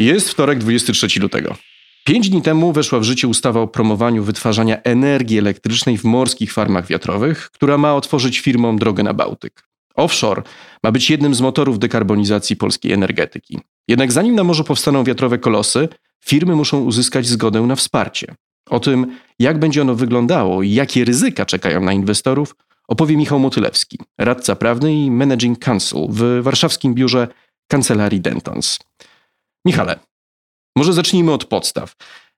Jest wtorek, 23 lutego. Pięć dni temu weszła w życie ustawa o promowaniu wytwarzania energii elektrycznej w morskich farmach wiatrowych, która ma otworzyć firmom drogę na Bałtyk. Offshore ma być jednym z motorów dekarbonizacji polskiej energetyki. Jednak zanim na morzu powstaną wiatrowe kolosy, firmy muszą uzyskać zgodę na wsparcie. O tym, jak będzie ono wyglądało i jakie ryzyka czekają na inwestorów, opowie Michał Motylewski, radca prawny i managing counsel w warszawskim biurze kancelarii Dentons. Michale, może zacznijmy od podstaw.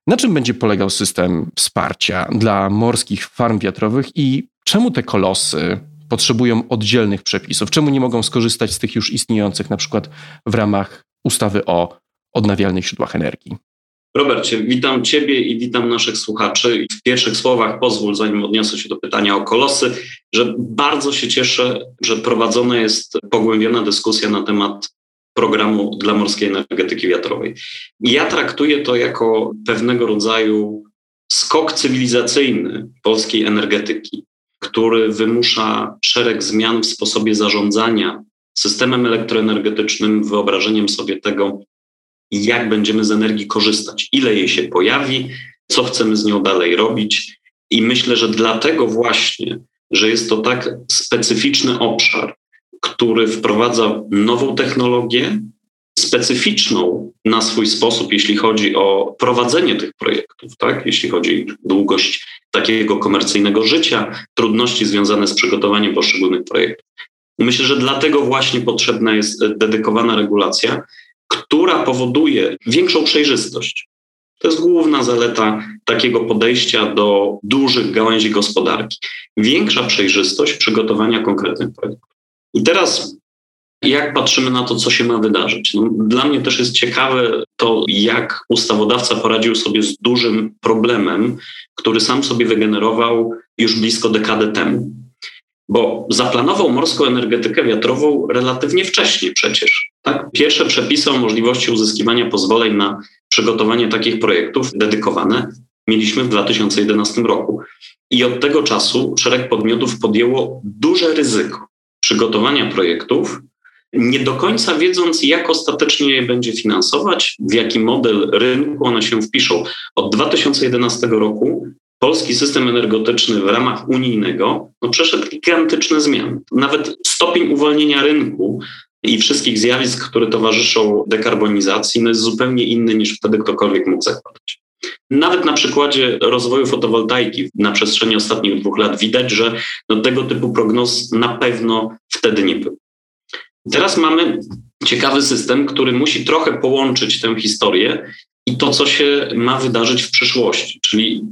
Na czym będzie polegał system wsparcia dla morskich farm wiatrowych i czemu te kolosy potrzebują oddzielnych przepisów? Czemu nie mogą skorzystać z tych już istniejących, na przykład w ramach ustawy o odnawialnych źródłach energii? Robercie, witam Ciebie i witam naszych słuchaczy. W pierwszych słowach pozwól, zanim odniosę się do pytania o kolosy, że bardzo się cieszę, że prowadzona jest pogłębiona dyskusja na temat programu dla morskiej energetyki wiatrowej. Ja traktuję to jako pewnego rodzaju skok cywilizacyjny polskiej energetyki, który wymusza szereg zmian w sposobie zarządzania systemem elektroenergetycznym, wyobrażeniem sobie tego, jak będziemy z energii korzystać, ile jej się pojawi, co chcemy z nią dalej robić. I myślę, że dlatego właśnie, że jest to tak specyficzny obszar, który wprowadza nową technologię, specyficzną na swój sposób, jeśli chodzi o prowadzenie tych projektów, tak? jeśli chodzi o długość takiego komercyjnego życia, trudności związane z przygotowaniem poszczególnych projektów. Myślę, że dlatego właśnie potrzebna jest dedykowana regulacja, która powoduje większą przejrzystość. To jest główna zaleta takiego podejścia do dużych gałęzi gospodarki. Większa przejrzystość przygotowania konkretnych projektów. I teraz jak patrzymy na to, co się ma wydarzyć? No, dla mnie też jest ciekawe to, jak ustawodawca poradził sobie z dużym problemem, który sam sobie wygenerował już blisko dekadę temu. Bo zaplanował morską energetykę wiatrową relatywnie wcześnie przecież. Tak? Pierwsze przepisy o możliwości uzyskiwania pozwoleń na przygotowanie takich projektów dedykowane mieliśmy w 2011 roku. I od tego czasu szereg podmiotów podjęło duże ryzyko przygotowania projektów, nie do końca wiedząc, jak ostatecznie je będzie finansować, w jaki model rynku one się wpiszą. Od 2011 roku polski system energetyczny w ramach unijnego no, przeszedł gigantyczne zmiany. Nawet stopień uwolnienia rynku i wszystkich zjawisk, które towarzyszą dekarbonizacji, no jest zupełnie inny niż wtedy ktokolwiek mógł zakładać. Nawet na przykładzie rozwoju fotowoltaiki na przestrzeni ostatnich dwóch lat widać, że no tego typu prognoz na pewno wtedy nie był. Teraz mamy ciekawy system, który musi trochę połączyć tę historię i to, co się ma wydarzyć w przyszłości, czyli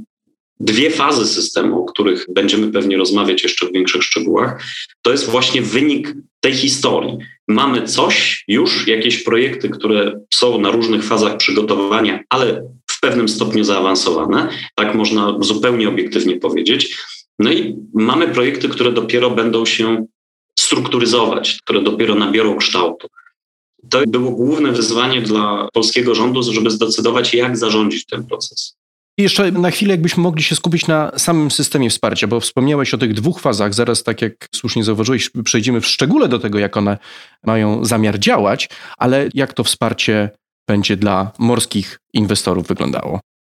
dwie fazy systemu, o których będziemy pewnie rozmawiać jeszcze w większych szczegółach, to jest właśnie wynik tej historii. Mamy coś już, jakieś projekty, które są na różnych fazach przygotowania, ale pewnym stopniu zaawansowane, tak można zupełnie obiektywnie powiedzieć. No i mamy projekty, które dopiero będą się strukturyzować, które dopiero nabiorą kształtu. To było główne wyzwanie dla polskiego rządu, żeby zdecydować, jak zarządzić ten proces. Jeszcze na chwilę, jakbyśmy mogli się skupić na samym systemie wsparcia, bo wspomniałeś o tych dwóch fazach. Zaraz, tak jak słusznie zauważyłeś, przejdziemy w szczególe do tego, jak one mają zamiar działać, ale jak to wsparcie będzie dla morskich inwestorów wyglądało?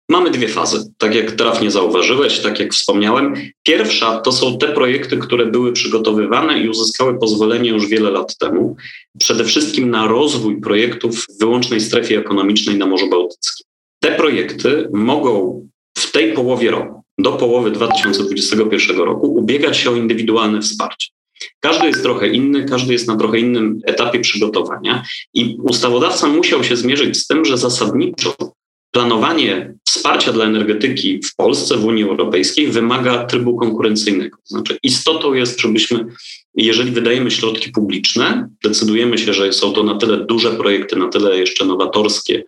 Mamy dwie fazy, tak jak trafnie zauważyłeś, tak jak wspomniałem. Pierwsza to są te projekty, które były przygotowywane i uzyskały pozwolenie już wiele lat temu, przede wszystkim na rozwój projektów w wyłącznej strefie ekonomicznej na Morzu Bałtyckim. Te projekty mogą w tej połowie roku, do połowy 2021 roku, ubiegać się o indywidualne wsparcie. Każdy jest trochę inny, każdy jest na trochę innym etapie przygotowania i ustawodawca musiał się zmierzyć z tym, że zasadniczo planowanie wsparcia dla energetyki w Polsce, w Unii Europejskiej wymaga trybu konkurencyjnego. Znaczy, istotą jest, żebyśmy, jeżeli wydajemy środki publiczne, decydujemy się, że są to na tyle duże projekty, na tyle jeszcze nowatorskie,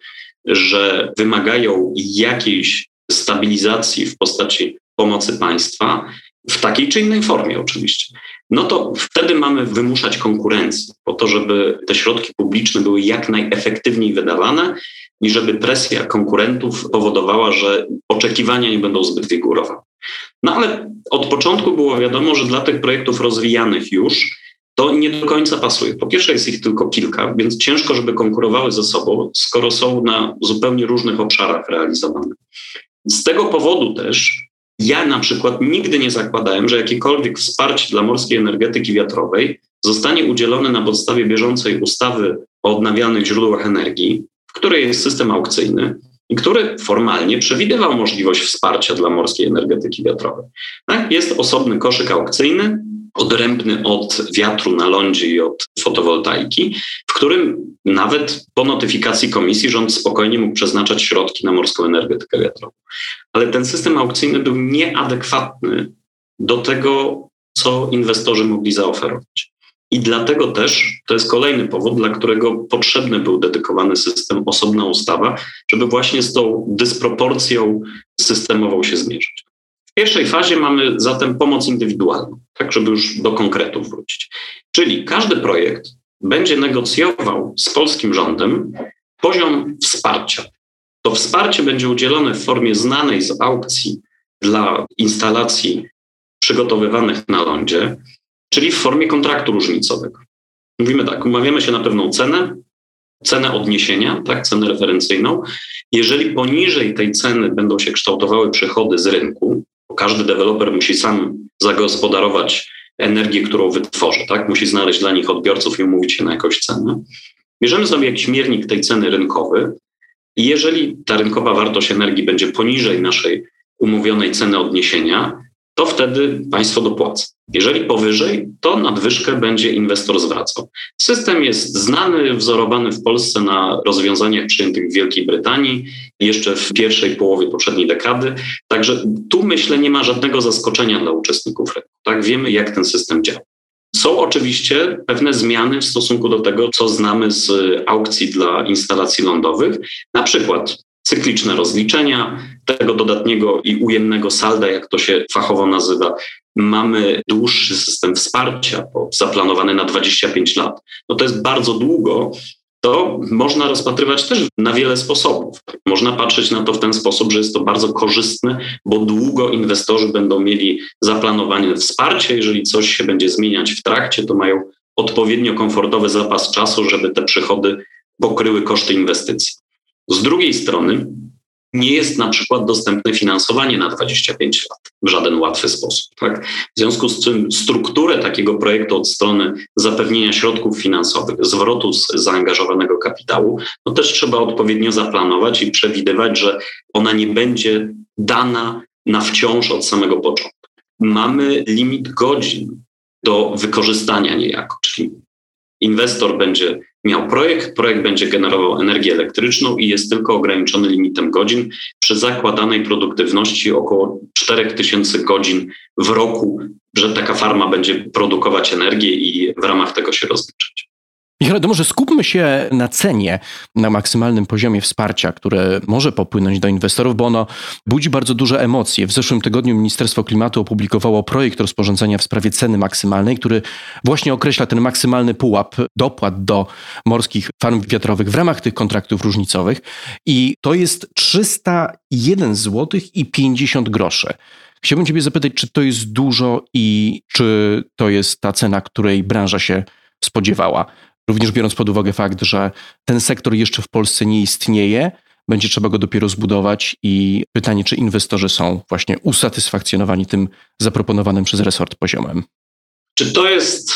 że wymagają jakiejś stabilizacji w postaci pomocy państwa, w takiej czy innej formie oczywiście, no to wtedy mamy wymuszać konkurencję po to, żeby te środki publiczne były jak najefektywniej wydawane i żeby presja konkurentów powodowała, że oczekiwania nie będą zbyt wygórowane. No ale od początku było wiadomo, że dla tych projektów rozwijanych już to nie do końca pasuje. Po pierwsze jest ich tylko kilka, więc ciężko, żeby konkurowały ze sobą, skoro są na zupełnie różnych obszarach realizowane. Z tego powodu też ja na przykład nigdy nie zakładałem, że jakiekolwiek wsparcie dla morskiej energetyki wiatrowej zostanie udzielone na podstawie bieżącej ustawy o odnawialnych źródłach energii, w której jest system aukcyjny i który formalnie przewidywał możliwość wsparcia dla morskiej energetyki wiatrowej. Tak? Jest osobny koszyk aukcyjny, odrębny od wiatru na lądzie i od fotowoltaiki, w którym nawet po notyfikacji komisji rząd spokojnie mógł przeznaczać środki na morską energetykę wiatrową. Ale ten system aukcyjny był nieadekwatny do tego, co inwestorzy mogli zaoferować. I dlatego też to jest kolejny powód, dla którego potrzebny był dedykowany system, osobna ustawa, żeby właśnie z tą dysproporcją systemową się zmierzyć. W pierwszej fazie mamy zatem pomoc indywidualną, tak żeby już do konkretów wrócić. Czyli każdy projekt będzie negocjował z polskim rządem poziom wsparcia. To wsparcie będzie udzielone w formie znanej z aukcji dla instalacji przygotowywanych na lądzie, czyli w formie kontraktu różnicowego. Mówimy tak, umawiamy się na pewną cenę, cenę odniesienia, tak, cenę referencyjną. Jeżeli poniżej tej ceny będą się kształtowały przychody z rynku, każdy deweloper musi sam zagospodarować energię, którą wytworzy, tak? Musi znaleźć dla nich odbiorców i umówić się na jakąś cenę. Bierzemy sobie jakiś miernik tej ceny rynkowy i jeżeli ta rynkowa wartość energii będzie poniżej naszej umówionej ceny odniesienia, to wtedy państwo dopłaca. Jeżeli powyżej, to nadwyżkę będzie inwestor zwracał. System jest znany, wzorowany w Polsce na rozwiązaniach przyjętych w Wielkiej Brytanii jeszcze w pierwszej połowie poprzedniej dekady. Także tu myślę, nie ma żadnego zaskoczenia dla uczestników rynku. Tak, wiemy, jak ten system działa. Są oczywiście pewne zmiany w stosunku do tego, co znamy z aukcji dla instalacji lądowych. Na przykład cykliczne rozliczenia tego dodatniego i ujemnego salda, jak to się fachowo nazywa. Mamy dłuższy system wsparcia, zaplanowany na 25 lat. No to jest bardzo długo. To można rozpatrywać też na wiele sposobów. Można patrzeć na to w ten sposób, że jest to bardzo korzystne, bo długo inwestorzy będą mieli zaplanowane wsparcie. Jeżeli coś się będzie zmieniać w trakcie, to mają odpowiednio komfortowy zapas czasu, żeby te przychody pokryły koszty inwestycji. Z drugiej strony nie jest na przykład dostępne finansowanie na 25 lat w żaden łatwy sposób. Tak? W związku z czym strukturę takiego projektu od strony zapewnienia środków finansowych, zwrotu z zaangażowanego kapitału, no też trzeba odpowiednio zaplanować i przewidywać, że ona nie będzie dana na wciąż od samego początku. Mamy limit godzin do wykorzystania niejako, czyli inwestor będzie miał projekt, projekt będzie generował energię elektryczną i jest tylko ograniczony limitem godzin przy zakładanej produktywności około 4000 godzin w roku, że taka farma będzie produkować energię i w ramach tego się rozliczać. Michał, to może skupmy się na cenie, na maksymalnym poziomie wsparcia, które może popłynąć do inwestorów, bo ono budzi bardzo duże emocje. W zeszłym tygodniu Ministerstwo Klimatu opublikowało projekt rozporządzenia w sprawie ceny maksymalnej, który właśnie określa ten maksymalny pułap dopłat do morskich farm wiatrowych w ramach tych kontraktów różnicowych. I to jest 301 zł i 50 groszy. Chciałbym Ciebie zapytać, czy to jest dużo i czy to jest ta cena, której branża się spodziewała? Również biorąc pod uwagę fakt, że ten sektor jeszcze w Polsce nie istnieje, będzie trzeba go dopiero zbudować i pytanie, czy inwestorzy są właśnie usatysfakcjonowani tym zaproponowanym przez resort poziomem. Czy to jest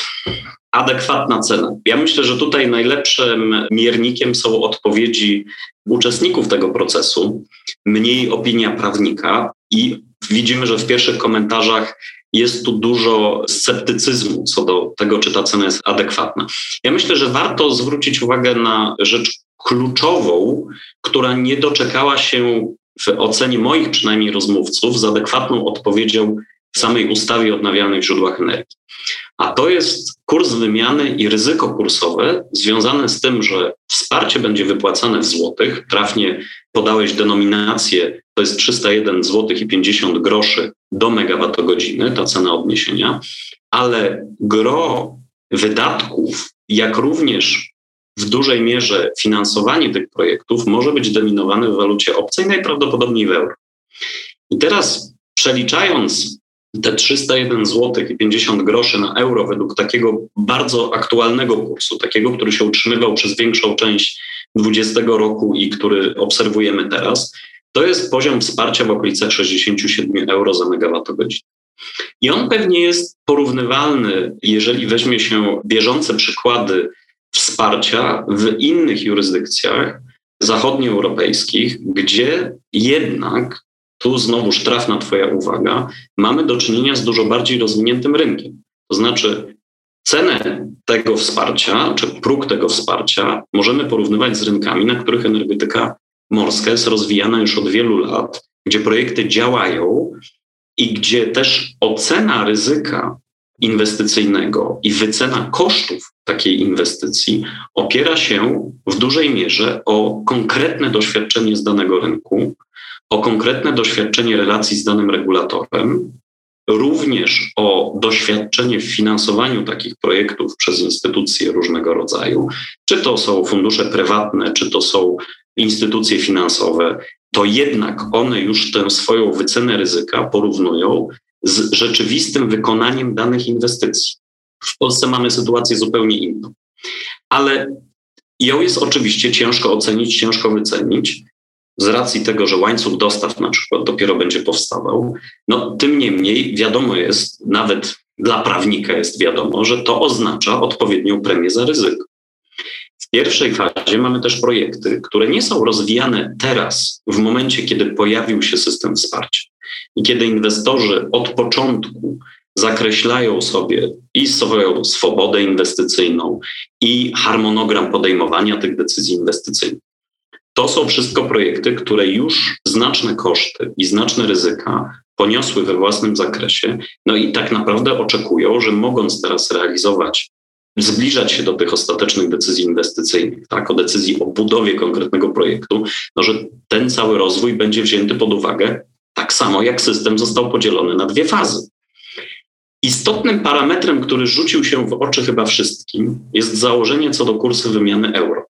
adekwatna cena? Ja myślę, że tutaj najlepszym miernikiem są odpowiedzi uczestników tego procesu, mniej opinia prawnika i widzimy, że w pierwszych komentarzach jest tu dużo sceptycyzmu co do tego, czy ta cena jest adekwatna. Ja myślę, że warto zwrócić uwagę na rzecz kluczową, która nie doczekała się w ocenie moich przynajmniej rozmówców z adekwatną odpowiedzią w samej ustawie o odnawialnych źródłach energii. A to jest kurs wymiany i ryzyko kursowe związane z tym, że wsparcie będzie wypłacane w złotych. Trafnie podałeś denominację, to jest 301 zł i 50 groszy do megawattogodziny, ta cena odniesienia, ale gro wydatków, jak również w dużej mierze finansowanie tych projektów może być dominowane w walucie obcej, najprawdopodobniej w euro. I teraz przeliczając te 301 zł i 50 groszy na euro według takiego bardzo aktualnego kursu, takiego, który się utrzymywał przez większą część 2020 roku i który obserwujemy teraz, to jest poziom wsparcia w okolicach 67 euro za megawattogodzinę. I on pewnie jest porównywalny, jeżeli weźmie się bieżące przykłady wsparcia w innych jurysdykcjach zachodnioeuropejskich, gdzie jednak, tu znowuż trafna Twoja uwaga, mamy do czynienia z dużo bardziej rozwiniętym rynkiem. To znaczy, cenę tego wsparcia, czy próg tego wsparcia możemy porównywać z rynkami, na których energetyka morska jest rozwijana już od wielu lat, gdzie projekty działają i gdzie też ocena ryzyka inwestycyjnego i wycena kosztów takiej inwestycji opiera się w dużej mierze o konkretne doświadczenie z danego rynku, o konkretne doświadczenie relacji z danym regulatorem, również o doświadczenie w finansowaniu takich projektów przez instytucje różnego rodzaju, czy to są fundusze prywatne, czy to są instytucje finansowe, to jednak one już tę swoją wycenę ryzyka porównują z rzeczywistym wykonaniem danych inwestycji. W Polsce mamy sytuację zupełnie inną. Ale ją jest oczywiście ciężko ocenić, ciężko wycenić, z racji tego, że łańcuch dostaw na przykład dopiero będzie powstawał. No, tym niemniej wiadomo jest, nawet dla prawnika jest wiadomo, że to oznacza odpowiednią premię za ryzyko. W pierwszej fazie mamy też projekty, które nie są rozwijane teraz, w momencie, kiedy pojawił się system wsparcia. I kiedy inwestorzy od początku zakreślają sobie i swoją swobodę inwestycyjną, i harmonogram podejmowania tych decyzji inwestycyjnych. To są wszystko projekty, które już znaczne koszty i znaczne ryzyka poniosły we własnym zakresie, no i tak naprawdę oczekują, że mogąc teraz realizować, zbliżać się do tych ostatecznych decyzji inwestycyjnych, tak, o decyzji o budowie konkretnego projektu, no że ten cały rozwój będzie wzięty pod uwagę tak samo jak system został podzielony na dwie fazy. Istotnym parametrem, który rzucił się w oczy chyba wszystkim, jest założenie co do kursu wymiany euro,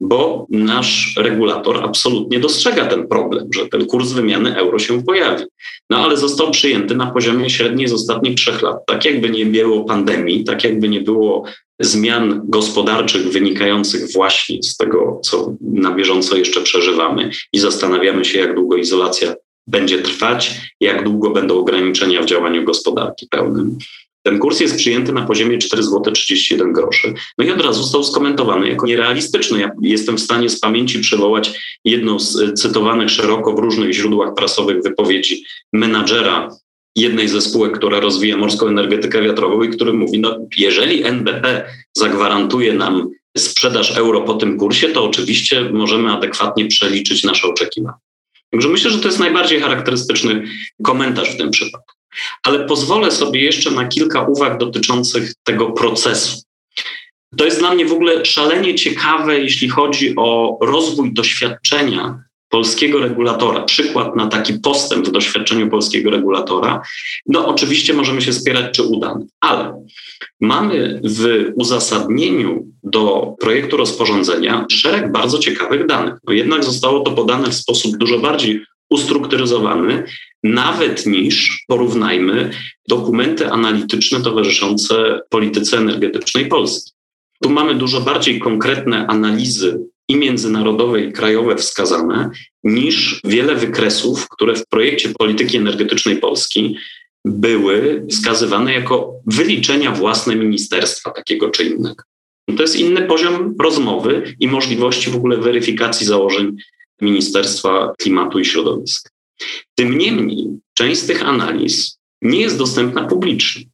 bo nasz regulator absolutnie dostrzega ten problem, że ten kurs wymiany euro się pojawi. No ale został przyjęty na poziomie średniej z ostatnich trzech lat. Tak jakby nie było pandemii, tak jakby nie było zmian gospodarczych wynikających właśnie z tego, co na bieżąco jeszcze przeżywamy i zastanawiamy się, jak długo izolacja będzie trwać, jak długo będą ograniczenia w działaniu gospodarki pełnym. Ten kurs jest przyjęty na poziomie 4 zł 31 groszy. No i od razu został skomentowany jako nierealistyczny. Ja jestem w stanie z pamięci przywołać jedną z cytowanych szeroko w różnych źródłach prasowych wypowiedzi menadżera jednej ze spółek, która rozwija morską energetykę wiatrową i który mówi, no jeżeli NBP zagwarantuje nam sprzedaż euro po tym kursie, to oczywiście możemy adekwatnie przeliczyć nasze oczekiwania. Także myślę, że to jest najbardziej charakterystyczny komentarz w tym przypadku. Ale pozwolę sobie jeszcze na kilka uwag dotyczących tego procesu. To jest dla mnie w ogóle szalenie ciekawe, jeśli chodzi o rozwój doświadczenia polskiego regulatora, przykład na taki postęp w doświadczeniu polskiego regulatora, no oczywiście możemy się spierać, czy udany, ale mamy w uzasadnieniu do projektu rozporządzenia szereg bardzo ciekawych danych. No jednak zostało to podane w sposób dużo bardziej ustrukturyzowany, nawet niż porównajmy dokumenty analityczne towarzyszące polityce energetycznej Polski. Tu mamy dużo bardziej konkretne analizy i międzynarodowe, i krajowe wskazane, niż wiele wykresów, które w projekcie polityki energetycznej Polski były wskazywane jako wyliczenia własne ministerstwa takiego czy innego. To jest inny poziom rozmowy i możliwości w ogóle weryfikacji założeń Ministerstwa Klimatu i Środowiska. Tym niemniej, część z tych analiz nie jest dostępna publicznie.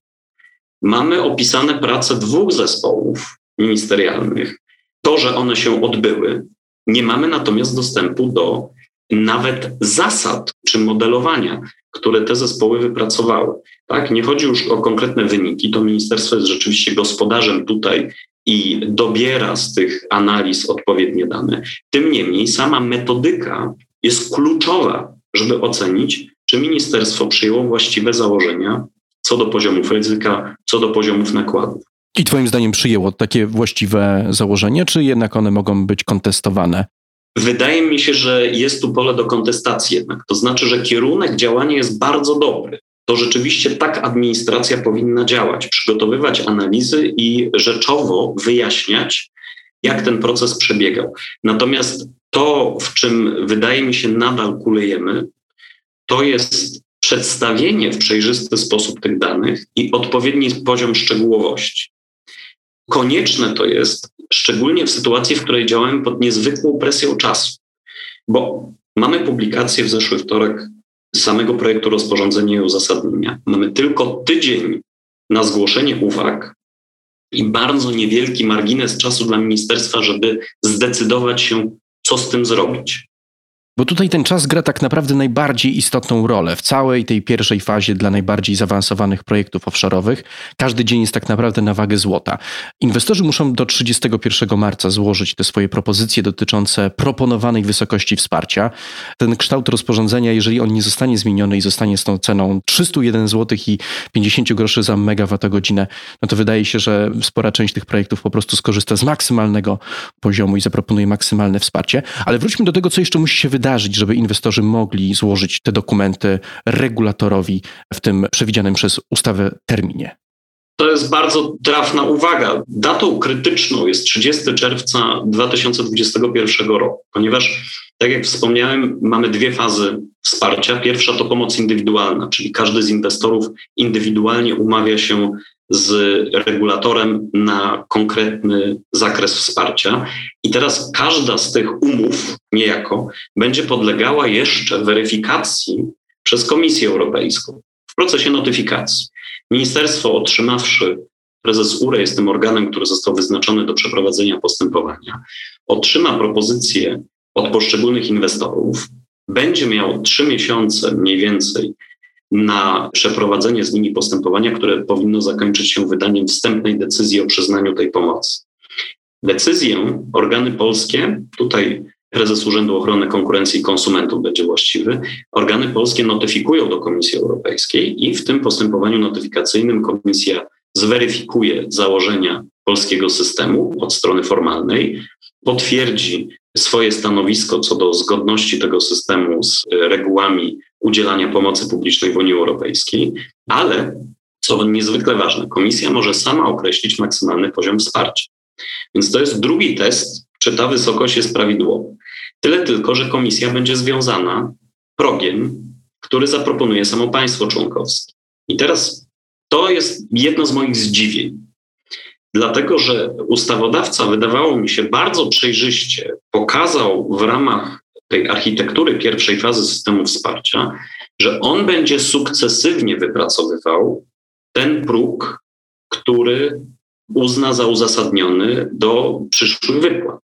Mamy opisane prace dwóch zespołów ministerialnych, to, że one się odbyły, Nie mamy natomiast dostępu do nawet zasad czy modelowania, które te zespoły wypracowały. Tak? Nie chodzi już o konkretne wyniki, to ministerstwo jest rzeczywiście gospodarzem tutaj i dobiera z tych analiz odpowiednie dane. Tym niemniej sama metodyka jest kluczowa, żeby ocenić, czy ministerstwo przyjęło właściwe założenia co do poziomów ryzyka, co do poziomów nakładów. I Twoim zdaniem przyjęło takie właściwe założenie, czy jednak one mogą być kontestowane? Wydaje mi się, że jest tu pole do kontestacji jednak. To znaczy, że kierunek działania jest bardzo dobry. To rzeczywiście tak administracja powinna działać, przygotowywać analizy i rzeczowo wyjaśniać, jak ten proces przebiegał. Natomiast to, w czym wydaje mi się nadal kulejemy, to jest przedstawienie w przejrzysty sposób tych danych i odpowiedni poziom szczegółowości. Konieczne to jest, szczególnie w sytuacji, w której działamy pod niezwykłą presją czasu, bo mamy publikację w zeszły wtorek samego projektu rozporządzenia i uzasadnienia. Mamy tylko tydzień na zgłoszenie uwag i bardzo niewielki margines czasu dla ministerstwa, żeby zdecydować się, co z tym zrobić. Bo tutaj ten czas gra tak naprawdę najbardziej istotną rolę w całej tej pierwszej fazie dla najbardziej zaawansowanych projektów offshore'owych. Każdy dzień jest tak naprawdę na wagę złota. Inwestorzy muszą do 31 marca złożyć te swoje propozycje dotyczące proponowanej wysokości wsparcia. Ten kształt rozporządzenia, jeżeli on nie zostanie zmieniony i zostanie z tą ceną 301 zł i 50 groszy za megawattogodzinę, no to wydaje się, że spora część tych projektów po prostu skorzysta z maksymalnego poziomu i zaproponuje maksymalne wsparcie. Ale wróćmy do tego, co jeszcze musi się wydarzyć wydarzyć, żeby inwestorzy mogli złożyć te dokumenty regulatorowi w tym przewidzianym przez ustawę terminie? To jest bardzo trafna uwaga. Datą krytyczną jest 30 czerwca 2021 roku, ponieważ, tak jak wspomniałem, mamy dwie fazy wsparcia. Pierwsza to pomoc indywidualna, czyli każdy z inwestorów indywidualnie umawia się z regulatorem na konkretny zakres wsparcia. I teraz każda z tych umów niejako będzie podlegała jeszcze weryfikacji przez Komisję Europejską w procesie notyfikacji. Ministerstwo otrzymawszy, prezes URE jest tym organem, który został wyznaczony do przeprowadzenia postępowania, otrzyma propozycję od poszczególnych inwestorów, będzie miał trzy miesiące mniej więcej na przeprowadzenie z nimi postępowania, które powinno zakończyć się wydaniem wstępnej decyzji o przyznaniu tej pomocy. Decyzję organy polskie, tutaj prezes Urzędu Ochrony Konkurencji i Konsumentów będzie właściwy, organy polskie notyfikują do Komisji Europejskiej i w tym postępowaniu notyfikacyjnym Komisja zweryfikuje założenia polskiego systemu od strony formalnej, potwierdzi swoje stanowisko co do zgodności tego systemu z regułami udzielania pomocy publicznej w Unii Europejskiej, ale co niezwykle ważne, komisja może sama określić maksymalny poziom wsparcia. Więc to jest drugi test, czy ta wysokość jest prawidłowa. Tyle tylko, że komisja będzie związana progiem, który zaproponuje samo państwo członkowskie. I teraz to jest jedno z moich zdziwień, dlatego że ustawodawca, wydawało mi się, bardzo przejrzyście pokazał w ramach tej architektury pierwszej fazy systemu wsparcia, że on będzie sukcesywnie wypracowywał ten próg, który uzna za uzasadniony do przyszłych wypłat.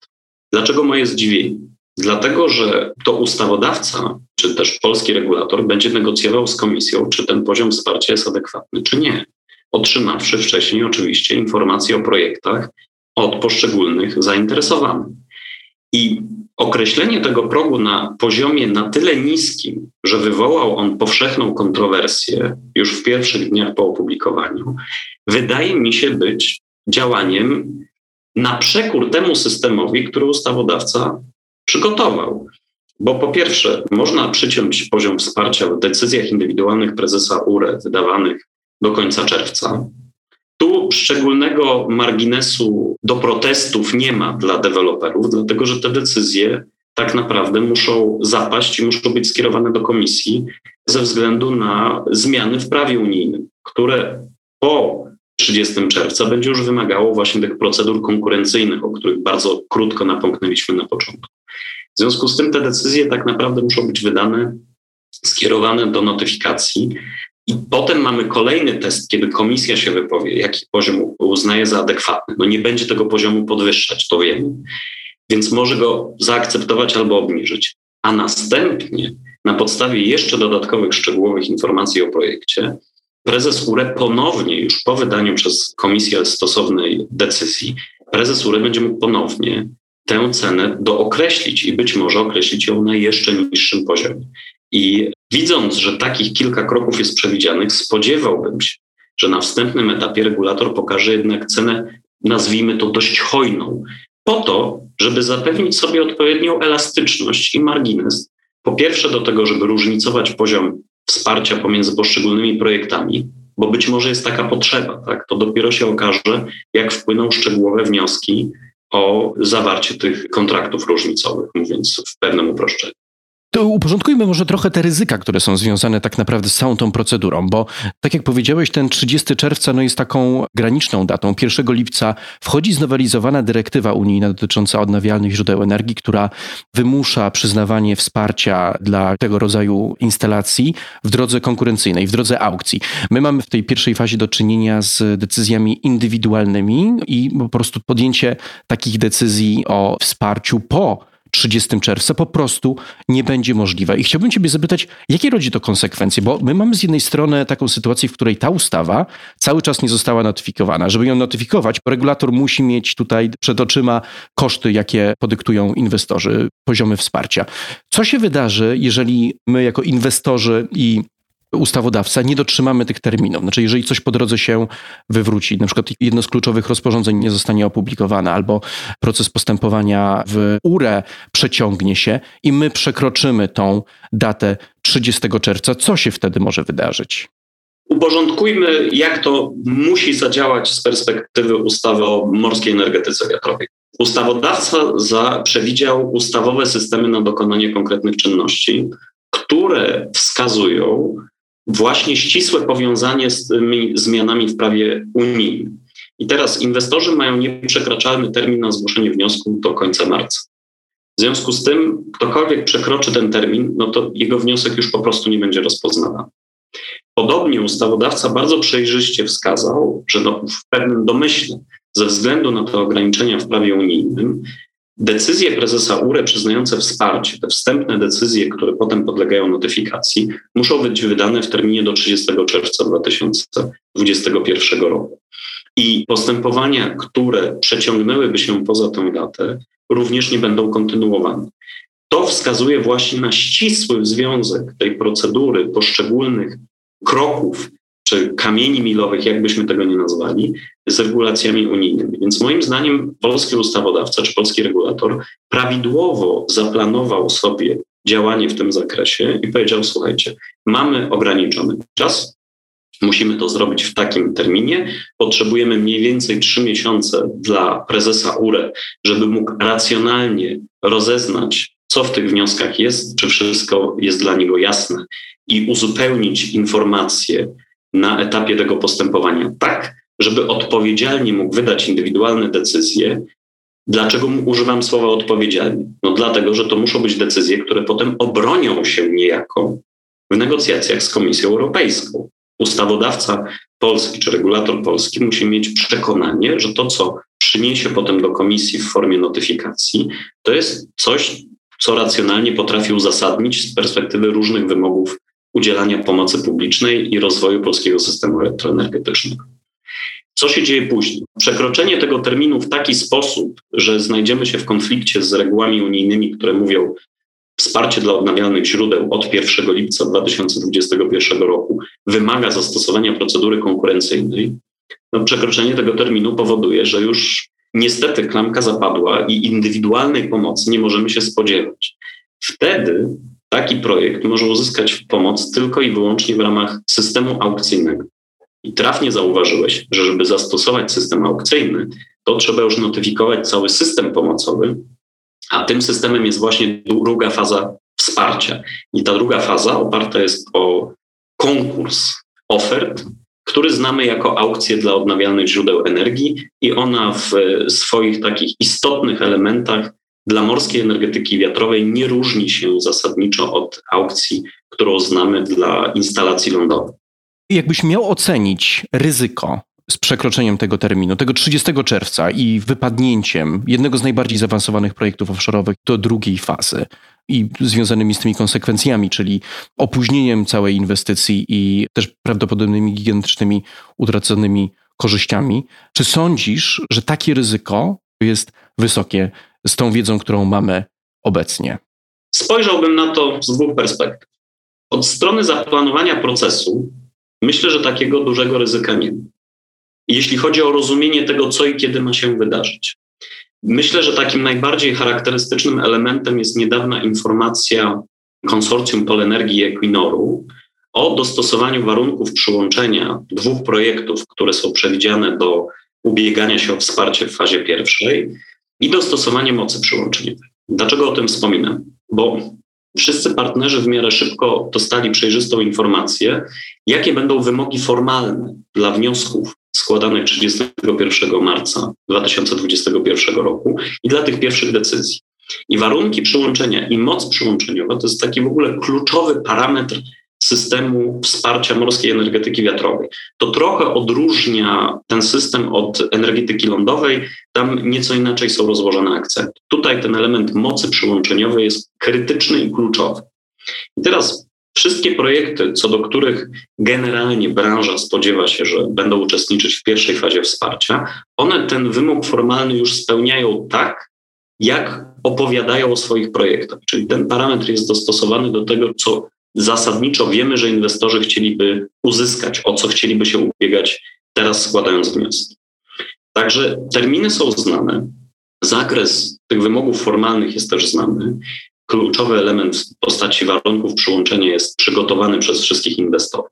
Dlaczego moje zdziwienie? Dlatego, że to ustawodawca, czy też polski regulator będzie negocjował z komisją, czy ten poziom wsparcia jest adekwatny, czy nie. Otrzymawszy wcześniej oczywiście informacje o projektach od poszczególnych zainteresowanych. I określenie tego progu na poziomie na tyle niskim, że wywołał on powszechną kontrowersję już w pierwszych dniach po opublikowaniu, wydaje mi się być działaniem na przekór temu systemowi, który ustawodawca przygotował. Bo po pierwsze, można przyciąć poziom wsparcia w decyzjach indywidualnych prezesa URE wydawanych do końca czerwca, tu szczególnego marginesu do protestów nie ma dla deweloperów, dlatego że te decyzje tak naprawdę muszą zapaść i muszą być skierowane do komisji ze względu na zmiany w prawie unijnym, które po 30 czerwca będzie już wymagało właśnie tych procedur konkurencyjnych, o których bardzo krótko napomknęliśmy na początku. W związku z tym te decyzje tak naprawdę muszą być wydane, skierowane do notyfikacji, i potem mamy kolejny test, kiedy komisja się wypowie, jaki poziom uznaje za adekwatny. No nie będzie tego poziomu podwyższać, to wiemy. więc może go zaakceptować albo obniżyć. A następnie, na podstawie jeszcze dodatkowych szczegółowych informacji o projekcie, prezes URE ponownie, już po wydaniu przez komisję stosownej decyzji, prezes URE będzie mógł ponownie tę cenę dookreślić i być może określić ją na jeszcze niższym poziomie. I widząc, że takich kilka kroków jest przewidzianych, spodziewałbym się, że na wstępnym etapie regulator pokaże jednak cenę, nazwijmy to dość hojną, po to, żeby zapewnić sobie odpowiednią elastyczność i margines. Po pierwsze, do tego, żeby różnicować poziom wsparcia pomiędzy poszczególnymi projektami, bo być może jest taka potrzeba. Tak? To dopiero się okaże, jak wpłyną szczegółowe wnioski o zawarcie tych kontraktów różnicowych, mówiąc w pewnym uproszczeniu. To uporządkujmy może trochę te ryzyka, które są związane tak naprawdę z całą tą procedurą, bo tak jak powiedziałeś, ten 30 czerwca no jest taką graniczną datą. 1 lipca wchodzi znowelizowana dyrektywa unijna dotycząca odnawialnych źródeł energii, która wymusza przyznawanie wsparcia dla tego rodzaju instalacji w drodze konkurencyjnej, w drodze aukcji. My mamy w tej pierwszej fazie do czynienia z decyzjami indywidualnymi i po prostu podjęcie takich decyzji o wsparciu po 30 czerwca po prostu nie będzie możliwe. I chciałbym Ciebie zapytać, jakie rodzi to konsekwencje? Bo my mamy z jednej strony taką sytuację, w której ta ustawa cały czas nie została notyfikowana. Żeby ją notyfikować, regulator musi mieć tutaj przed oczyma koszty, jakie podyktują inwestorzy, poziomy wsparcia. Co się wydarzy, jeżeli my jako inwestorzy i ustawodawca nie dotrzymamy tych terminów. Znaczy, jeżeli coś po drodze się wywróci, na przykład jedno z kluczowych rozporządzeń nie zostanie opublikowane, albo proces postępowania w URE przeciągnie się i my przekroczymy tą datę 30 czerwca, co się wtedy może wydarzyć? Uporządkujmy, jak to musi zadziałać z perspektywy ustawy o morskiej energetyce wiatrowej. Ustawodawca za, przewidział ustawowe systemy na dokonanie konkretnych czynności, które wskazują właśnie ścisłe powiązanie z tymi zmianami w prawie unijnym. I teraz inwestorzy mają nieprzekraczalny termin na zgłoszenie wniosku do końca marca. W związku z tym, ktokolwiek przekroczy ten termin, no to jego wniosek już po prostu nie będzie rozpoznawany. Podobnie ustawodawca bardzo przejrzyście wskazał, że no w pewnym domyśle, ze względu na te ograniczenia w prawie unijnym, Decyzje prezesa URE przyznające wsparcie, te wstępne decyzje, które potem podlegają notyfikacji, muszą być wydane w terminie do 30 czerwca 2021 roku. I postępowania, które przeciągnęłyby się poza tę datę, również nie będą kontynuowane. To wskazuje właśnie na ścisły związek tej procedury, poszczególnych kroków czy kamieni milowych, jakbyśmy tego nie nazwali, z regulacjami unijnymi. Więc moim zdaniem polski ustawodawca czy polski regulator prawidłowo zaplanował sobie działanie w tym zakresie i powiedział: Słuchajcie, mamy ograniczony czas, musimy to zrobić w takim terminie. Potrzebujemy mniej więcej trzy miesiące dla prezesa URE, żeby mógł racjonalnie rozeznać, co w tych wnioskach jest, czy wszystko jest dla niego jasne i uzupełnić informacje na etapie tego postępowania tak, żeby odpowiedzialnie mógł wydać indywidualne decyzje. Dlaczego używam słowa odpowiedzialnie? No dlatego, że to muszą być decyzje, które potem obronią się niejako w negocjacjach z Komisją Europejską. Ustawodawca polski czy regulator polski musi mieć przekonanie, że to, co przyniesie potem do komisji w formie notyfikacji, to jest coś, co racjonalnie potrafi uzasadnić z perspektywy różnych wymogów udzielania pomocy publicznej i rozwoju polskiego systemu elektroenergetycznego. Co się dzieje później? Przekroczenie tego terminu w taki sposób, że znajdziemy się w konflikcie z regułami unijnymi, które mówią wsparcie dla odnawialnych źródeł od 1 lipca 2021 roku wymaga zastosowania procedury konkurencyjnej, no przekroczenie tego terminu powoduje, że już niestety klamka zapadła i indywidualnej pomocy nie możemy się spodziewać. Wtedy taki projekt może uzyskać pomoc tylko i wyłącznie w ramach systemu aukcyjnego. I trafnie zauważyłeś, że żeby zastosować system aukcyjny, to trzeba już notyfikować cały system pomocowy, a tym systemem jest właśnie druga faza wsparcia. I ta druga faza oparta jest o konkurs ofert, który znamy jako aukcję dla odnawialnych źródeł energii, i ona w swoich takich istotnych elementach dla morskiej energetyki wiatrowej nie różni się zasadniczo od aukcji, którą znamy dla instalacji lądowych. Jakbyś miał ocenić ryzyko z przekroczeniem tego terminu, tego 30 czerwca i wypadnięciem jednego z najbardziej zaawansowanych projektów offshore'owych do drugiej fazy i związanymi z tymi konsekwencjami, czyli opóźnieniem całej inwestycji i też prawdopodobnymi gigantycznymi utraconymi korzyściami. Czy sądzisz, że takie ryzyko jest wysokie z tą wiedzą, którą mamy obecnie? Spojrzałbym na to z dwóch perspektyw. Od strony zaplanowania procesu myślę, że takiego dużego ryzyka nie ma. Jeśli chodzi o rozumienie tego, co i kiedy ma się wydarzyć. Myślę, że takim najbardziej charakterystycznym elementem jest niedawna informacja konsorcjum Polenergii Equinoru o dostosowaniu warunków przyłączenia dwóch projektów, które są przewidziane do ubiegania się o wsparcie w fazie pierwszej i dostosowanie mocy przyłączeniowej. Dlaczego o tym wspominam? Bo wszyscy partnerzy w miarę szybko dostali przejrzystą informację, jakie będą wymogi formalne dla wniosków składanych 31 marca 2021 roku i dla tych pierwszych decyzji. I warunki przyłączenia i moc przyłączeniowa to jest taki w ogóle kluczowy parametr systemu wsparcia morskiej energetyki wiatrowej. To trochę odróżnia ten system od energetyki lądowej, tam nieco inaczej są rozłożone akcenty. Tutaj ten element mocy przyłączeniowej jest krytyczny i kluczowy. I teraz wszystkie projekty, co do których generalnie branża spodziewa się, że będą uczestniczyć w pierwszej fazie wsparcia, one ten wymóg formalny już spełniają tak, jak opowiadają o swoich projektach. Czyli ten parametr jest dostosowany do tego, co zasadniczo wiemy, że inwestorzy chcieliby uzyskać, o co chcieliby się ubiegać teraz składając wnioski. Także terminy są znane, zakres tych wymogów formalnych jest też znany. Kluczowy element w postaci warunków przyłączenia jest przygotowany przez wszystkich inwestorów.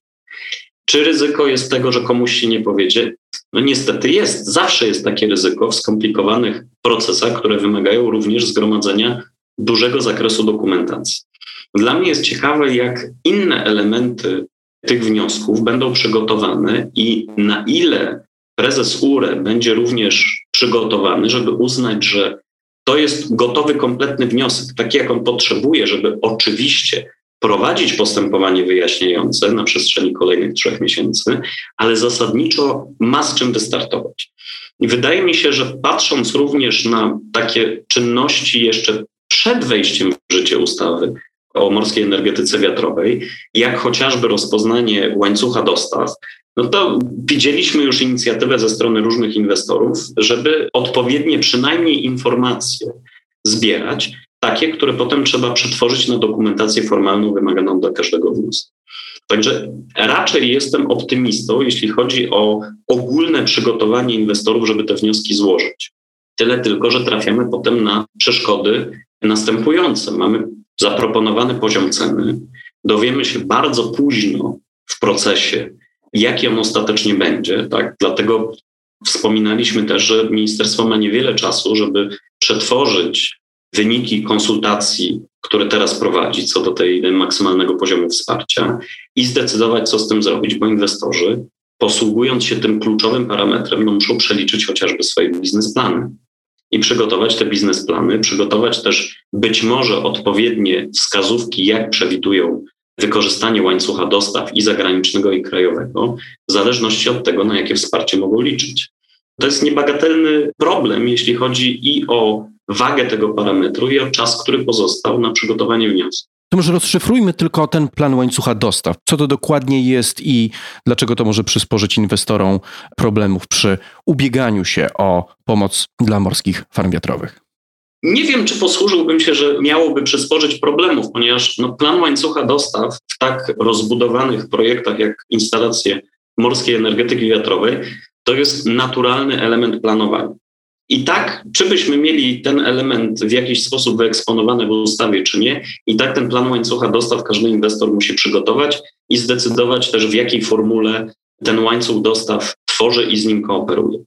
Czy ryzyko jest tego, że komuś się nie powiedzie? No niestety jest. Zawsze jest takie ryzyko w skomplikowanych procesach, które wymagają również zgromadzenia dużego zakresu dokumentacji. Dla mnie jest ciekawe, jak inne elementy tych wniosków będą przygotowane i na ile prezes URE będzie również przygotowany, żeby uznać, że to jest gotowy, kompletny wniosek, taki jak on potrzebuje, żeby oczywiście prowadzić postępowanie wyjaśniające na przestrzeni kolejnych trzech miesięcy, ale zasadniczo ma z czym wystartować. I wydaje mi się, że patrząc również na takie czynności jeszcze przed wejściem w życie ustawy, o morskiej energetyce wiatrowej, jak chociażby rozpoznanie łańcucha dostaw, no to widzieliśmy już inicjatywę ze strony różnych inwestorów, żeby odpowiednie przynajmniej informacje zbierać, takie, które potem trzeba przetworzyć na dokumentację formalną wymaganą dla każdego wniosku. Także raczej jestem optymistą, jeśli chodzi o ogólne przygotowanie inwestorów, żeby te wnioski złożyć. Tyle tylko, że trafiamy potem na przeszkody następujące. Mamy zaproponowany poziom ceny, dowiemy się bardzo późno w procesie, jaki on ostatecznie będzie. Tak? Dlatego wspominaliśmy też, że ministerstwo ma niewiele czasu, żeby przetworzyć wyniki konsultacji, które teraz prowadzi co do tej maksymalnego poziomu wsparcia i zdecydować, co z tym zrobić, bo inwestorzy, posługując się tym kluczowym parametrem, no muszą przeliczyć chociażby swoje biznesplany i przygotować te biznesplany, przygotować też być może odpowiednie wskazówki, jak przewidują wykorzystanie łańcucha dostaw i zagranicznego, i krajowego, w zależności od tego, na jakie wsparcie mogą liczyć. To jest niebagatelny problem, jeśli chodzi i o wagę tego parametru, i o czas, który pozostał na przygotowanie wniosku. To może rozszyfrujmy tylko ten plan łańcucha dostaw. Co to dokładnie jest i dlaczego to może przysporzyć inwestorom problemów przy ubieganiu się o pomoc dla morskich farm wiatrowych? Nie wiem, czy posłużyłbym się, że miałoby przysporzyć problemów, ponieważ no, plan łańcucha dostaw w tak rozbudowanych projektach jak instalacje morskiej energetyki wiatrowej to jest naturalny element planowania. I tak, czy byśmy mieli ten element w jakiś sposób wyeksponowany w ustawie, czy nie, i tak ten plan łańcucha dostaw każdy inwestor musi przygotować i zdecydować też, w jakiej formule ten łańcuch dostaw tworzy i z nim kooperuje.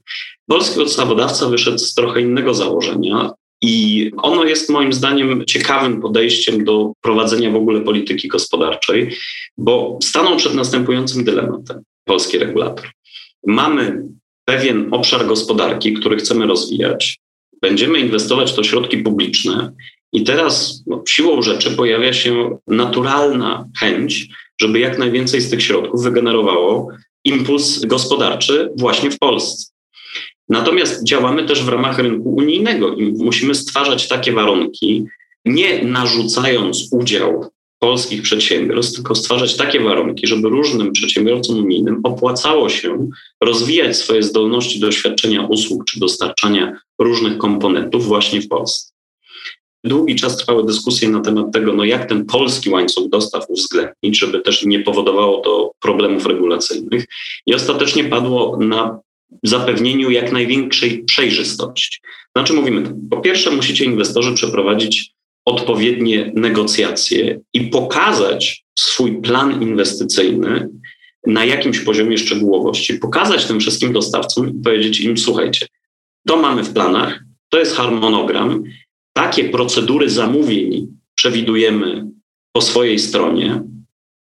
Polski ustawodawca wyszedł z trochę innego założenia. I ono jest moim zdaniem ciekawym podejściem do prowadzenia w ogóle polityki gospodarczej, bo stanął przed następującym dylematem polski regulator. Mamy pewien obszar gospodarki, który chcemy rozwijać, będziemy inwestować to środki publiczne, i teraz no, siłą rzeczy pojawia się naturalna chęć, żeby jak najwięcej z tych środków wygenerowało impuls gospodarczy właśnie w Polsce. Natomiast działamy też w ramach rynku unijnego i musimy stwarzać takie warunki, nie narzucając udział polskich przedsiębiorstw, tylko stwarzać takie warunki, żeby różnym przedsiębiorcom unijnym opłacało się rozwijać swoje zdolności do świadczenia usług czy dostarczania różnych komponentów właśnie w Polsce. Długi czas trwały dyskusje na temat tego, no jak ten polski łańcuch dostaw uwzględnić, żeby też nie powodowało to problemów regulacyjnych. I ostatecznie padło na zapewnieniu jak największej przejrzystości. Znaczy mówimy, po pierwsze musicie inwestorzy przeprowadzić odpowiednie negocjacje i pokazać swój plan inwestycyjny na jakimś poziomie szczegółowości, pokazać tym wszystkim dostawcom i powiedzieć im: Słuchajcie, to mamy w planach, to jest harmonogram, takie procedury zamówień przewidujemy po swojej stronie.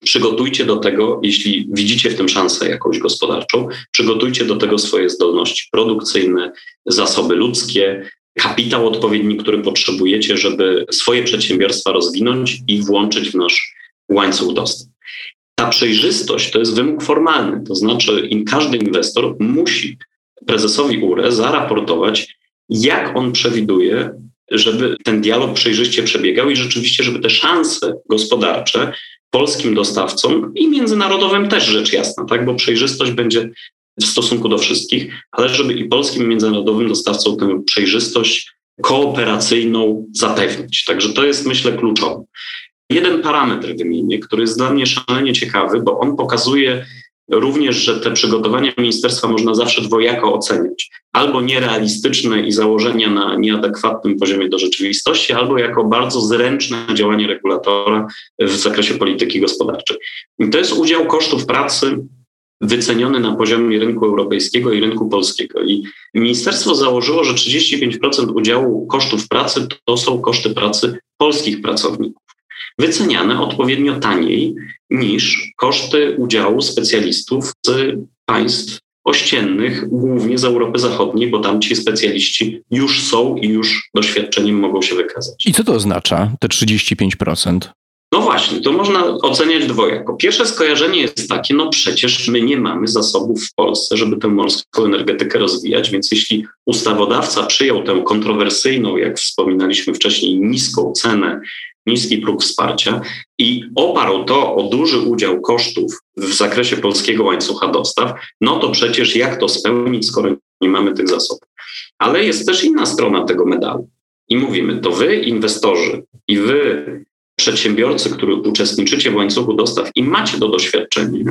Przygotujcie do tego, jeśli widzicie w tym szansę jakąś gospodarczą, przygotujcie do tego swoje zdolności produkcyjne, zasoby ludzkie, kapitał odpowiedni, który potrzebujecie, żeby swoje przedsiębiorstwa rozwinąć i włączyć w nasz łańcuch dostaw. Ta przejrzystość to jest wymóg formalny, to znaczy każdy inwestor musi prezesowi URE zaraportować, jak on przewiduje, żeby ten dialog przejrzyście przebiegał i rzeczywiście, żeby te szanse gospodarcze polskim dostawcom i międzynarodowym też rzecz jasna, tak? bo przejrzystość będzie w stosunku do wszystkich, ale żeby i polskim międzynarodowym dostawcom tę przejrzystość kooperacyjną zapewnić. Także to jest, myślę, kluczowe. Jeden parametr wymienię, który jest dla mnie szalenie ciekawy, bo on pokazuje również, że te przygotowania ministerstwa można zawsze dwojako oceniać. Albo nierealistyczne i założenia na nieadekwatnym poziomie do rzeczywistości, albo jako bardzo zręczne działanie regulatora w zakresie polityki gospodarczej. I to jest udział kosztów pracy wyceniony na poziomie rynku europejskiego i rynku polskiego. I ministerstwo założyło, że 35% udziału kosztów pracy to są koszty pracy polskich pracowników, wyceniane odpowiednio taniej niż koszty udziału specjalistów z państw ościennych, głównie z Europy Zachodniej, bo tam ci specjaliści już są i już doświadczeniem mogą się wykazać. I co to oznacza, te 35%? No właśnie, to można oceniać dwojako. Pierwsze skojarzenie jest takie, no przecież my nie mamy zasobów w Polsce, żeby tę morską energetykę rozwijać, więc jeśli ustawodawca przyjął tę kontrowersyjną, jak wspominaliśmy wcześniej, niską cenę, niski próg wsparcia i oparł to o duży udział kosztów w zakresie polskiego łańcucha dostaw, no to przecież jak to spełnić, skoro nie mamy tych zasobów? Ale jest też inna strona tego medalu. I mówimy, to wy, inwestorzy, i wy, przedsiębiorcy, którzy uczestniczycie w łańcuchu dostaw i macie to doświadczenie,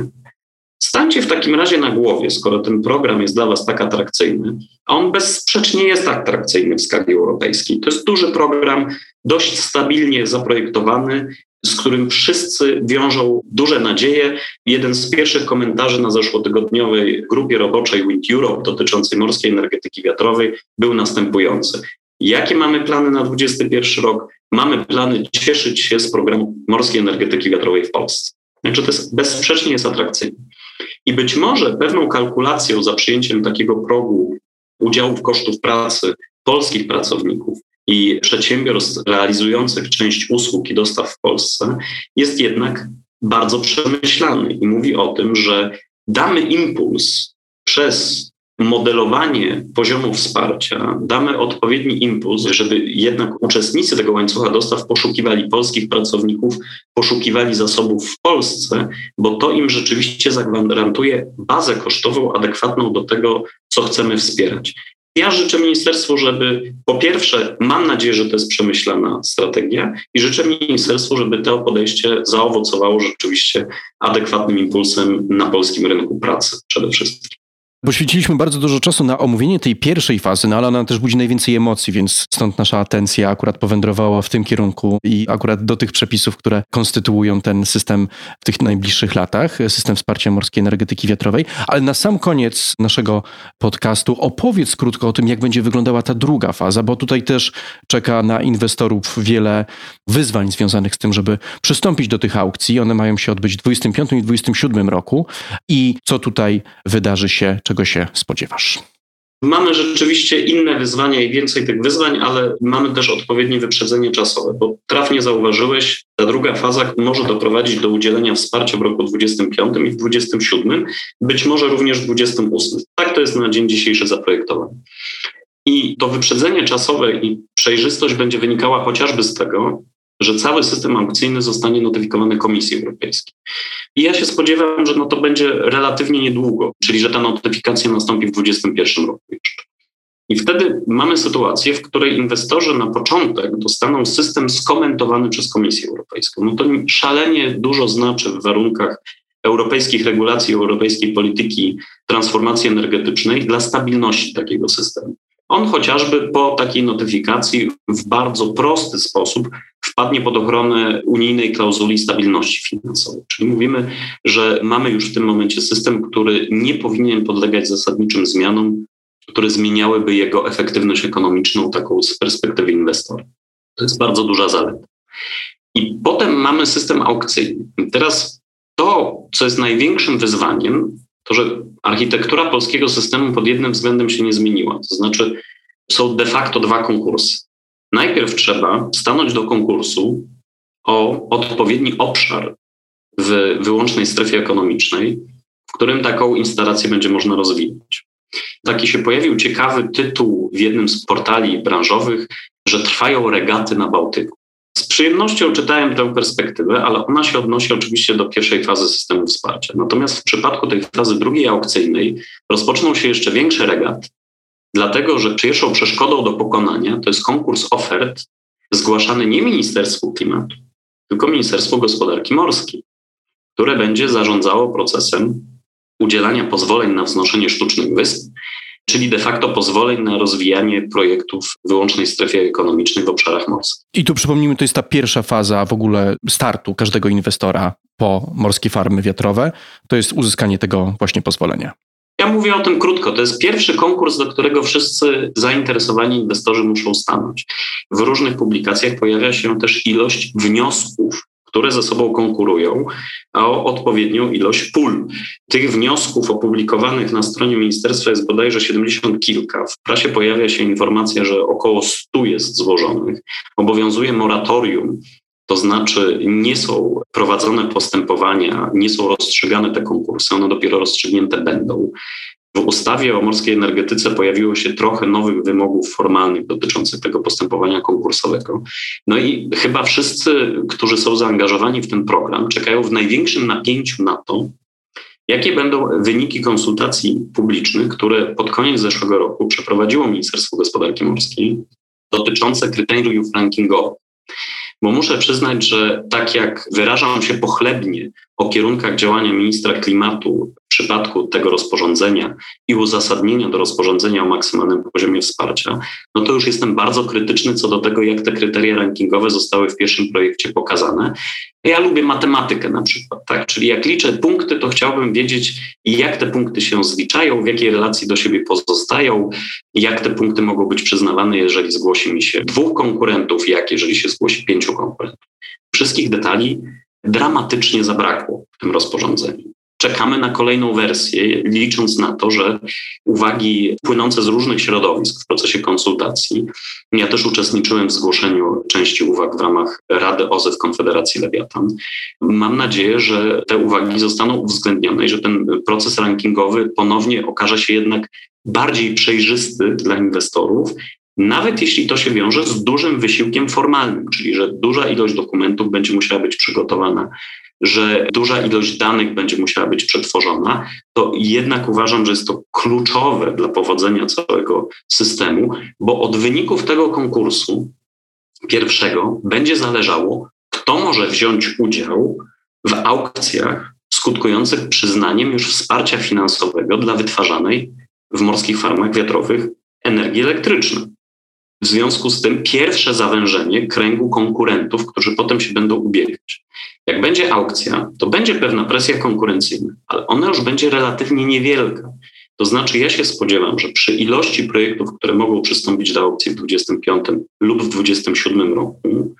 stańcie w takim razie na głowie, skoro ten program jest dla Was tak atrakcyjny, a on bezsprzecznie jest atrakcyjny w skali europejskiej. To jest duży program, dość stabilnie zaprojektowany, z którym wszyscy wiążą duże nadzieje. Jeden z pierwszych komentarzy na zeszłotygodniowej grupie roboczej Wind Europe dotyczącej morskiej energetyki wiatrowej był następujący. Jakie mamy plany na 2021 rok? Mamy plany cieszyć się z programu morskiej energetyki wiatrowej w Polsce. Znaczy to jest, bezsprzecznie jest atrakcyjne. I być może pewną kalkulacją za przyjęciem takiego progu udziałów kosztów pracy polskich pracowników i przedsiębiorstw realizujących część usług i dostaw w Polsce jest jednak bardzo przemyślany i mówi o tym, że damy impuls przez modelowanie poziomu wsparcia, damy odpowiedni impuls, żeby jednak uczestnicy tego łańcucha dostaw poszukiwali polskich pracowników, poszukiwali zasobów w Polsce, bo to im rzeczywiście zagwarantuje bazę kosztową adekwatną do tego, co chcemy wspierać. Ja życzę ministerstwu, żeby po pierwsze, mam nadzieję, że to jest przemyślana strategia i życzę ministerstwu, żeby to podejście zaowocowało rzeczywiście adekwatnym impulsem na polskim rynku pracy przede wszystkim. Poświęciliśmy bardzo dużo czasu na omówienie tej pierwszej fazy, no ale ona też budzi najwięcej emocji, więc stąd nasza atencja akurat powędrowała w tym kierunku i akurat do tych przepisów, które konstytuują ten system w tych najbliższych latach, system wsparcia morskiej energetyki wiatrowej. Ale na sam koniec naszego podcastu opowiedz krótko o tym, jak będzie wyglądała ta druga faza, bo tutaj też czeka na inwestorów wiele wyzwań związanych z tym, żeby przystąpić do tych aukcji. One mają się odbyć w 2025 i 2027 roku. I co tutaj wydarzy się, czego się spodziewasz? Mamy rzeczywiście inne wyzwania i więcej tych wyzwań, ale mamy też odpowiednie wyprzedzenie czasowe, bo trafnie zauważyłeś, ta druga faza może doprowadzić do udzielenia wsparcia w roku 25 i w 27, być może również w 28. Tak to jest na dzień dzisiejszy zaprojektowane. I to wyprzedzenie czasowe i przejrzystość będzie wynikała chociażby z tego, że cały system aukcyjny zostanie notyfikowany Komisji Europejskiej. I ja się spodziewam, że no to będzie relatywnie niedługo, czyli że ta notyfikacja nastąpi w 2021 roku jeszcze. I wtedy mamy sytuację, w której inwestorzy na początek dostaną system skomentowany przez Komisję Europejską. No to szalenie dużo znaczy w warunkach europejskich regulacji, europejskiej polityki transformacji energetycznej dla stabilności takiego systemu on chociażby po takiej notyfikacji w bardzo prosty sposób wpadnie pod ochronę unijnej klauzuli stabilności finansowej. Czyli mówimy, że mamy już w tym momencie system, który nie powinien podlegać zasadniczym zmianom, które zmieniałyby jego efektywność ekonomiczną, taką z perspektywy inwestora. To jest bardzo duża zaleta. I potem mamy system aukcyjny. Teraz to, co jest największym wyzwaniem, to, że architektura polskiego systemu pod jednym względem się nie zmieniła. To znaczy, są de facto dwa konkursy. Najpierw trzeba stanąć do konkursu o odpowiedni obszar w wyłącznej strefie ekonomicznej, w którym taką instalację będzie można rozwijać. Taki się pojawił ciekawy tytuł w jednym z portali branżowych, że trwają regaty na Bałtyku. Z przyjemnością czytałem tę perspektywę, ale ona się odnosi oczywiście do pierwszej fazy systemu wsparcia. Natomiast w przypadku tej fazy drugiej aukcyjnej rozpoczną się jeszcze większe regaty, dlatego że pierwszą przeszkodą do pokonania to jest konkurs ofert zgłaszany nie Ministerstwu Klimatu, tylko Ministerstwu Gospodarki Morskiej, które będzie zarządzało procesem udzielania pozwoleń na wznoszenie sztucznych wysp, czyli de facto pozwoleń na rozwijanie projektów w wyłącznej strefie ekonomicznej w obszarach morskich. I tu przypomnijmy, to jest ta pierwsza faza w ogóle startu każdego inwestora po morskie farmy wiatrowe, to jest uzyskanie tego właśnie pozwolenia. Ja mówię o tym krótko. To jest pierwszy konkurs, do którego wszyscy zainteresowani inwestorzy muszą stanąć. W różnych publikacjach pojawia się też ilość wniosków, które ze sobą konkurują o odpowiednią ilość pól. Tych wniosków opublikowanych na stronie ministerstwa jest bodajże 70 kilka. W prasie pojawia się informacja, że około 100 jest złożonych. Obowiązuje moratorium to znaczy nie są prowadzone postępowania, nie są rozstrzygane te konkursy, one dopiero rozstrzygnięte będą. W ustawie o morskiej energetyce pojawiło się trochę nowych wymogów formalnych dotyczących tego postępowania konkursowego. No i chyba wszyscy, którzy są zaangażowani w ten program, czekają w największym napięciu na to, jakie będą wyniki konsultacji publicznych, które pod koniec zeszłego roku przeprowadziło Ministerstwo Gospodarki Morskiej dotyczące kryteriów rankingowych. Bo muszę przyznać, że tak jak wyrażam się pochlebnie o kierunkach działania ministra klimatu w przypadku tego rozporządzenia i uzasadnienia do rozporządzenia o maksymalnym poziomie wsparcia, no to już jestem bardzo krytyczny co do tego, jak te kryteria rankingowe zostały w pierwszym projekcie pokazane. Ja lubię matematykę na przykład, tak? Czyli jak liczę punkty, to chciałbym wiedzieć, jak te punkty się zliczają, w jakiej relacji do siebie pozostają, jak te punkty mogą być przyznawane, jeżeli zgłosi mi się dwóch konkurentów, jak jeżeli się zgłosi pięciu konkurentów. Wszystkich detali dramatycznie zabrakło w tym rozporządzeniu. Czekamy na kolejną wersję, licząc na to, że uwagi płynące z różnych środowisk w procesie konsultacji. Ja też uczestniczyłem w zgłoszeniu części uwag w ramach Rady OZE w Konfederacji Lewiatan. Mam nadzieję, że te uwagi zostaną uwzględnione i że ten proces rankingowy ponownie okaże się jednak bardziej przejrzysty dla inwestorów nawet jeśli to się wiąże z dużym wysiłkiem formalnym, czyli że duża ilość dokumentów będzie musiała być przygotowana, że duża ilość danych będzie musiała być przetworzona, to jednak uważam, że jest to kluczowe dla powodzenia całego systemu, bo od wyników tego konkursu pierwszego będzie zależało, kto może wziąć udział w aukcjach skutkujących przyznaniem już wsparcia finansowego dla wytwarzanej w morskich farmach wiatrowych energii elektrycznej. W związku z tym pierwsze zawężenie kręgu konkurentów, którzy potem się będą ubiegać. Jak będzie aukcja, to będzie pewna presja konkurencyjna, ale ona już będzie relatywnie niewielka. To znaczy, ja się spodziewam, że przy ilości projektów, które mogą przystąpić do aukcji w 25 lub w 27 roku,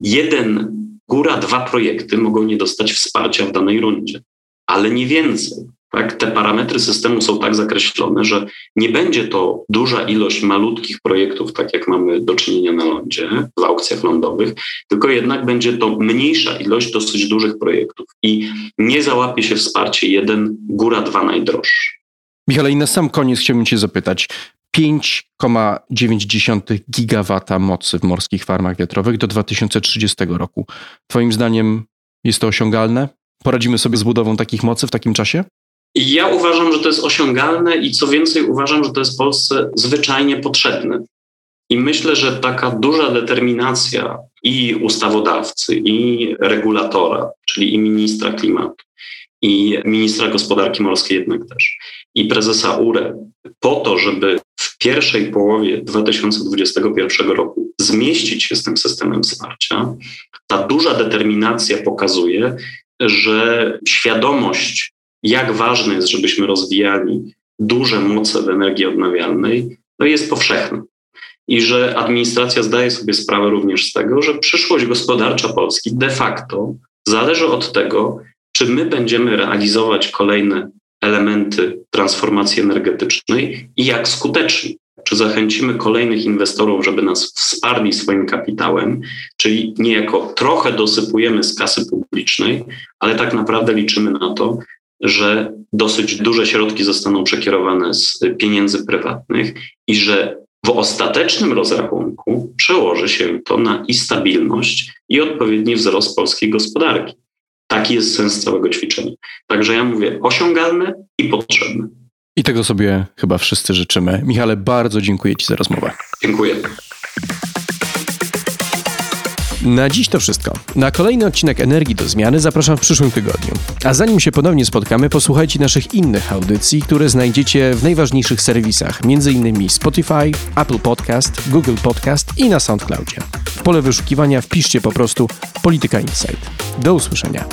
jeden, góra dwa projekty mogą nie dostać wsparcia w danej rundzie, ale nie więcej. Tak? Te parametry systemu są tak zakreślone, że nie będzie to duża ilość malutkich projektów, tak jak mamy do czynienia na lądzie, w aukcjach lądowych, tylko jednak będzie to mniejsza ilość dosyć dużych projektów i nie załapie się wsparcie jeden, góra dwa najdroższy. Michale, i na sam koniec chciałbym Cię zapytać. 5,9 gigawata mocy w morskich farmach wiatrowych do 2030 roku. Twoim zdaniem jest to osiągalne? Poradzimy sobie z budową takich mocy w takim czasie? Ja uważam, że to jest osiągalne i co więcej, uważam, że to jest Polsce zwyczajnie potrzebne. I myślę, że taka duża determinacja i ustawodawcy, i regulatora, czyli i ministra klimatu, i ministra gospodarki morskiej jednak też, i prezesa URE, po to, żeby w pierwszej połowie 2021 roku zmieścić się z tym systemem wsparcia, ta duża determinacja pokazuje, że świadomość, jak ważne jest, żebyśmy rozwijali duże moce w energii odnawialnej, no jest powszechna. I że administracja zdaje sobie sprawę również z tego, że przyszłość gospodarcza Polski de facto zależy od tego, czy my będziemy realizować kolejne elementy transformacji energetycznej i jak skutecznie. Czy zachęcimy kolejnych inwestorów, żeby nas wsparli swoim kapitałem, czyli niejako trochę dosypujemy z kasy publicznej, ale tak naprawdę liczymy na to, że dosyć duże środki zostaną przekierowane z pieniędzy prywatnych i że w ostatecznym rozrachunku przełoży się to na i stabilność, i odpowiedni wzrost polskiej gospodarki. Taki jest sens całego ćwiczenia. Także ja mówię osiągalne i potrzebne. I tego sobie chyba wszyscy życzymy. Michale, bardzo dziękuję Ci za rozmowę. Dziękuję. Na dziś to wszystko. Na kolejny odcinek Energii do Zmiany zapraszam w przyszłym tygodniu. A zanim się ponownie spotkamy, posłuchajcie naszych innych audycji, które znajdziecie w najważniejszych serwisach, m.in. Spotify, Apple Podcast, Google Podcast i na SoundCloudzie. W pole wyszukiwania wpiszcie po prostu Polityka Insight. Do usłyszenia.